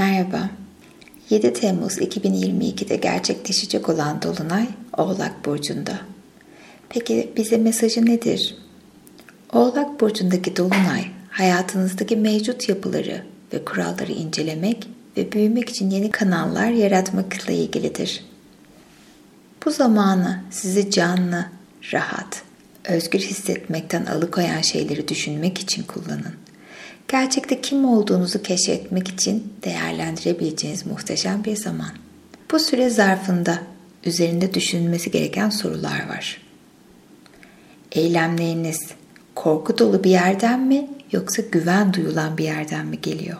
Merhaba. 7 Temmuz 2022'de gerçekleşecek olan Dolunay Oğlak Burcu'nda. Peki bize mesajı nedir? Oğlak Burcu'ndaki Dolunay, hayatınızdaki mevcut yapıları ve kuralları incelemek ve büyümek için yeni kanallar yaratmakla ilgilidir. Bu zamanı sizi canlı, rahat, özgür hissetmekten alıkoyan şeyleri düşünmek için kullanın. Gerçekte kim olduğunuzu keşfetmek için değerlendirebileceğiniz muhteşem bir zaman. Bu süre zarfında üzerinde düşünülmesi gereken sorular var. Eylemleriniz korku dolu bir yerden mi yoksa güven duyulan bir yerden mi geliyor?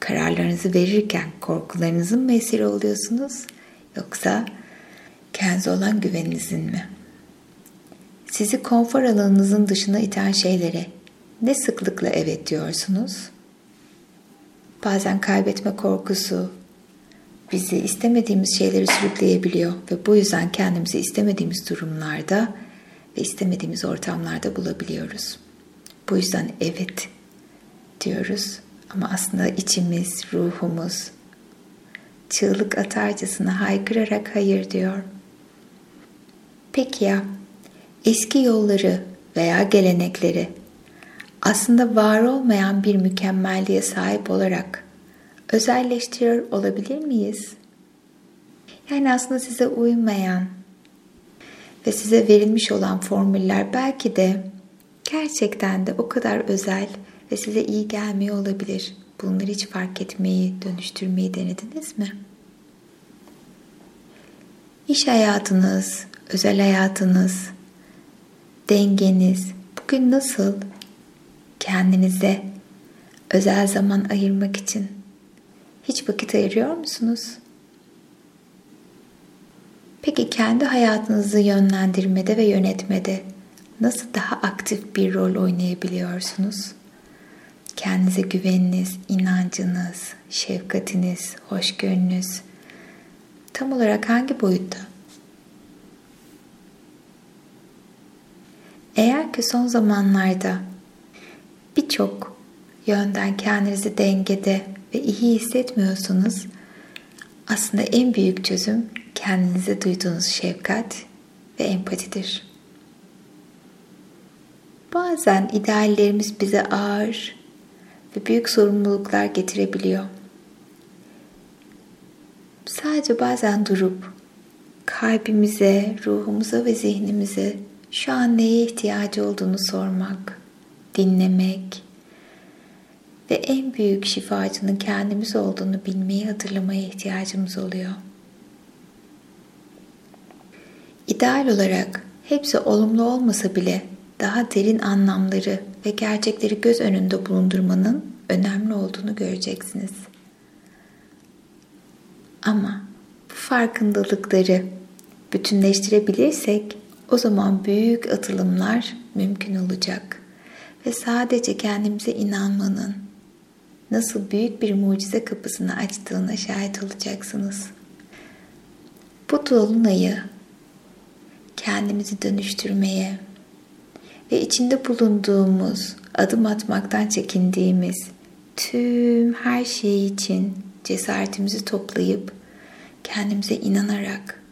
Kararlarınızı verirken korkularınızın mı esiri oluyorsunuz yoksa kendinize olan güveninizin mi? Sizi konfor alanınızın dışına iten şeylere ne sıklıkla evet diyorsunuz? Bazen kaybetme korkusu bizi istemediğimiz şeyleri sürükleyebiliyor ve bu yüzden kendimizi istemediğimiz durumlarda ve istemediğimiz ortamlarda bulabiliyoruz. Bu yüzden evet diyoruz ama aslında içimiz, ruhumuz çığlık atarcasına haykırarak hayır diyor. Peki ya eski yolları veya gelenekleri aslında var olmayan bir mükemmelliğe sahip olarak özelleştiriyor olabilir miyiz? Yani aslında size uymayan ve size verilmiş olan formüller belki de gerçekten de o kadar özel ve size iyi gelmiyor olabilir. Bunları hiç fark etmeyi, dönüştürmeyi denediniz mi? İş hayatınız, özel hayatınız, dengeniz bugün nasıl? Kendinize özel zaman ayırmak için hiç vakit ayırıyor musunuz? Peki kendi hayatınızı yönlendirmede ve yönetmede nasıl daha aktif bir rol oynayabiliyorsunuz? Kendinize güveniniz, inancınız, şefkatiniz, hoşgörünüz tam olarak hangi boyutta? Eğer ki son zamanlarda birçok yönden kendinizi dengede ve iyi hissetmiyorsanız aslında en büyük çözüm kendinize duyduğunuz şefkat ve empatidir. Bazen ideallerimiz bize ağır ve büyük sorumluluklar getirebiliyor. Sadece bazen durup kalbimize, ruhumuza ve zihnimize şu an neye ihtiyacı olduğunu sormak, dinlemek ve en büyük şifacının kendimiz olduğunu bilmeyi hatırlamaya ihtiyacımız oluyor. İdeal olarak hepsi olumlu olmasa bile daha derin anlamları ve gerçekleri göz önünde bulundurmanın önemli olduğunu göreceksiniz. Ama bu farkındalıkları bütünleştirebilirsek o zaman büyük atılımlar mümkün olacak ve sadece kendimize inanmanın nasıl büyük bir mucize kapısını açtığına şahit olacaksınız. Bu dolunayı kendimizi dönüştürmeye ve içinde bulunduğumuz, adım atmaktan çekindiğimiz tüm her şey için cesaretimizi toplayıp kendimize inanarak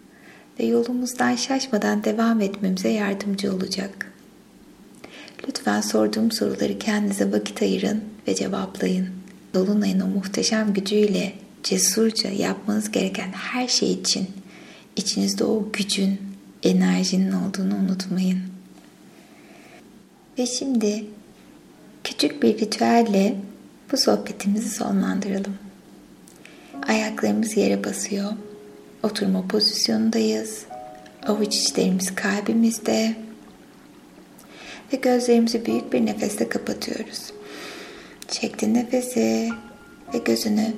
ve yolumuzdan şaşmadan devam etmemize yardımcı olacak. Lütfen sorduğum soruları kendinize vakit ayırın ve cevaplayın. Dolunay'ın o muhteşem gücüyle cesurca yapmanız gereken her şey için içinizde o gücün, enerjinin olduğunu unutmayın. Ve şimdi küçük bir ritüelle bu sohbetimizi sonlandıralım. Ayaklarımız yere basıyor. Oturma pozisyonundayız. Avuç içlerimiz kalbimizde. Ve gözlerimizi büyük bir nefeste kapatıyoruz. Çektin nefesi ve gözünü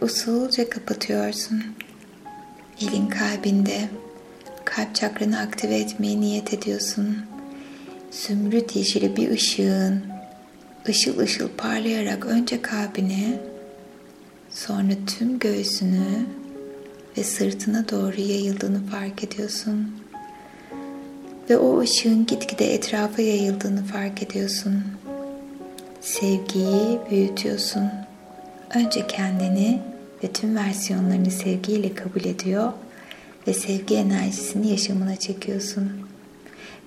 usulca kapatıyorsun. Elin kalbinde kalp çakranı aktive etmeye niyet ediyorsun. Zümrüt yeşili bir ışığın ışıl ışıl parlayarak önce kalbine sonra tüm göğsünü ve sırtına doğru yayıldığını fark ediyorsun. Ve o ışığın gitgide etrafa yayıldığını fark ediyorsun. Sevgiyi büyütüyorsun. önce kendini ve tüm versiyonlarını sevgiyle kabul ediyor ve sevgi enerjisini yaşamına çekiyorsun.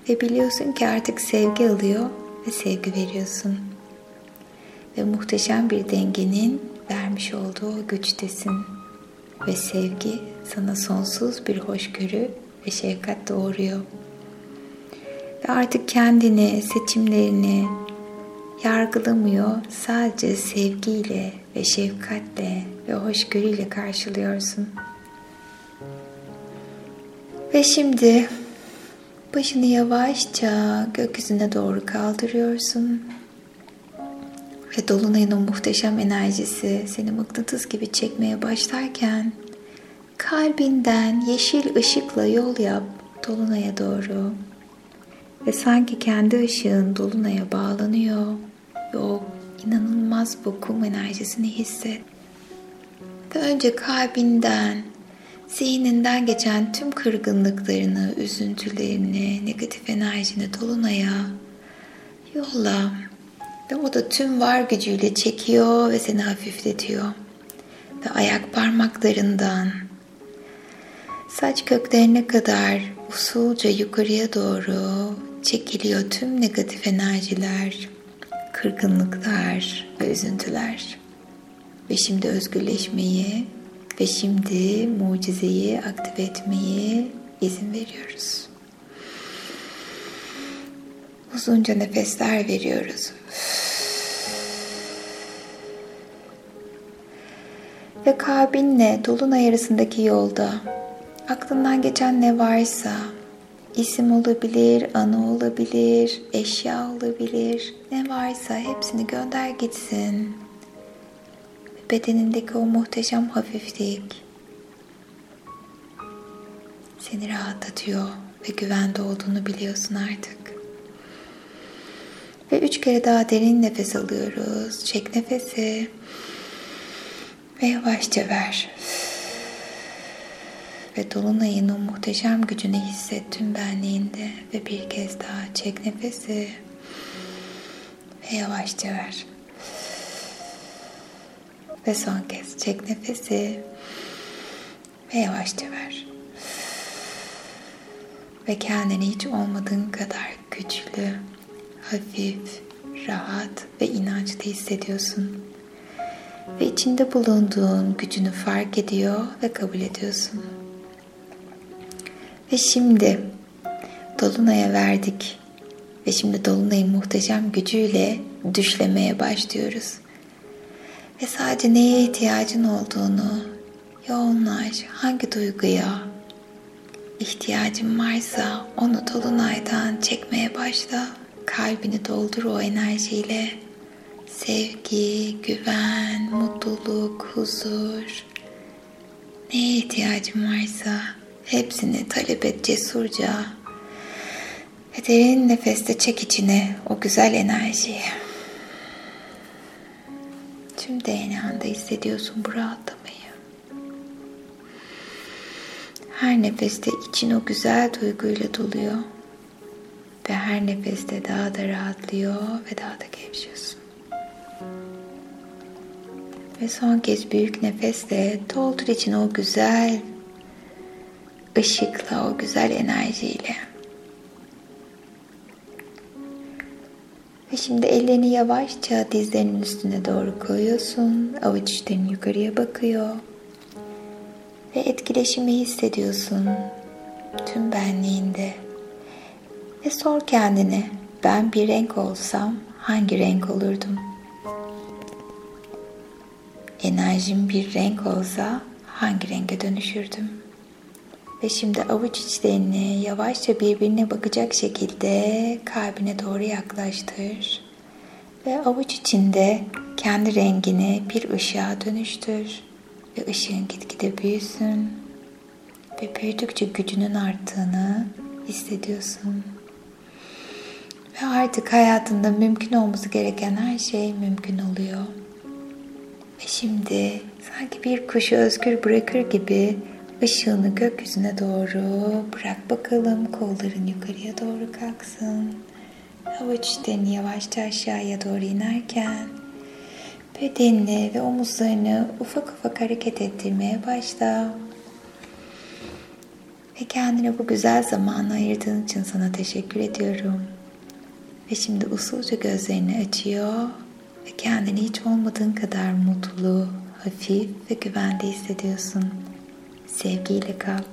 Ve biliyorsun ki artık sevgi alıyor ve sevgi veriyorsun. Ve muhteşem bir dengenin vermiş olduğu güçtesin. Ve sevgi sana sonsuz bir hoşgörü ve şefkat doğuruyor. Ve artık kendini, seçimlerini yargılamıyor, sadece sevgiyle ve şefkatle ve hoşgörüyle karşılıyorsun. Ve şimdi başını yavaşça gökyüzüne doğru kaldırıyorsun. Ve Dolunay'ın o muhteşem enerjisi seni mıknatıs gibi çekmeye başlarken kalbinden yeşil ışıkla yol yap Dolunay'a doğru. Ve sanki kendi ışığın Dolunay'a bağlanıyor ve o inanılmaz bu kum enerjisini hisset. Ve önce kalbinden, zihninden geçen tüm kırgınlıklarını, üzüntülerini, negatif enerjini Dolunay'a yolla. Ve o da tüm var gücüyle çekiyor ve seni hafifletiyor. Ve ayak parmaklarından saç köklerine kadar usulca yukarıya doğru çekiliyor tüm negatif enerjiler, kırgınlıklar ve üzüntüler. Ve şimdi özgürleşmeyi ve şimdi mucizeyi aktive etmeyi izin veriyoruz. Uzunca nefesler veriyoruz. Ve kalbinle dolunay arasındaki yolda aklından geçen ne varsa isim olabilir, anı olabilir, eşya olabilir, ne varsa hepsini gönder gitsin. Bedenindeki o muhteşem hafiflik seni rahatlatıyor ve güvende olduğunu biliyorsun artık. Ve üç kere daha derin nefes alıyoruz. Çek nefesi ve yavaşça ver. Ve dolunayın o muhteşem gücünü hisset tüm benliğinde ve bir kez daha çek nefesi ve yavaşça ver. Ve son kez çek nefesi ve yavaşça ver. Ve kendini hiç olmadığın kadar güçlü, hafif, rahat ve inançlı hissediyorsun. Ve içinde bulunduğun gücünü fark ediyor ve kabul ediyorsun. Ve şimdi Dolunay'a verdik. Ve şimdi Dolunay'ın muhteşem gücüyle düşlemeye başlıyoruz. Ve sadece neye ihtiyacın olduğunu yoğunlaş. Hangi duyguya ihtiyacın varsa onu Dolunay'dan çekmeye başla. Kalbini doldur o enerjiyle. Sevgi, güven, mutluluk, huzur. Neye ihtiyacın varsa hepsini talep et cesurca. Ve derin nefeste çek içine o güzel enerjiyi. Tüm DNA'nda hissediyorsun bu rahatlamayı. Her nefeste için o güzel duyguyla doluyor. Ve her nefeste daha da rahatlıyor ve daha da gevşiyorsun. Ve son kez büyük nefesle doldur için o güzel ışıkla, o güzel enerjiyle. Ve şimdi ellerini yavaşça dizlerinin üstüne doğru koyuyorsun. Avuç içlerin yukarıya bakıyor. Ve etkileşimi hissediyorsun tüm benliğinde. Ve sor kendine ben bir renk olsam hangi renk olurdum? Enerjim bir renk olsa hangi renge dönüşürdüm? Ve şimdi avuç içlerini yavaşça birbirine bakacak şekilde kalbine doğru yaklaştır. Ve avuç içinde kendi rengini bir ışığa dönüştür. Ve ışığın gitgide büyüsün. Ve büyüdükçe gücünün arttığını hissediyorsun. Ve artık hayatında mümkün olması gereken her şey mümkün oluyor. Ve şimdi sanki bir kuşu özgür bırakır gibi ışığını gökyüzüne doğru bırak bakalım. Kolların yukarıya doğru kalksın. Avuç içlerini yavaşça aşağıya doğru inerken Bedenini ve omuzlarını ufak ufak hareket ettirmeye başla. Ve kendine bu güzel zamanı ayırdığın için sana teşekkür ediyorum. Ve şimdi usulca gözlerini açıyor ve kendini hiç olmadığın kadar mutlu, hafif ve güvende hissediyorsun. Sevgiyle kal.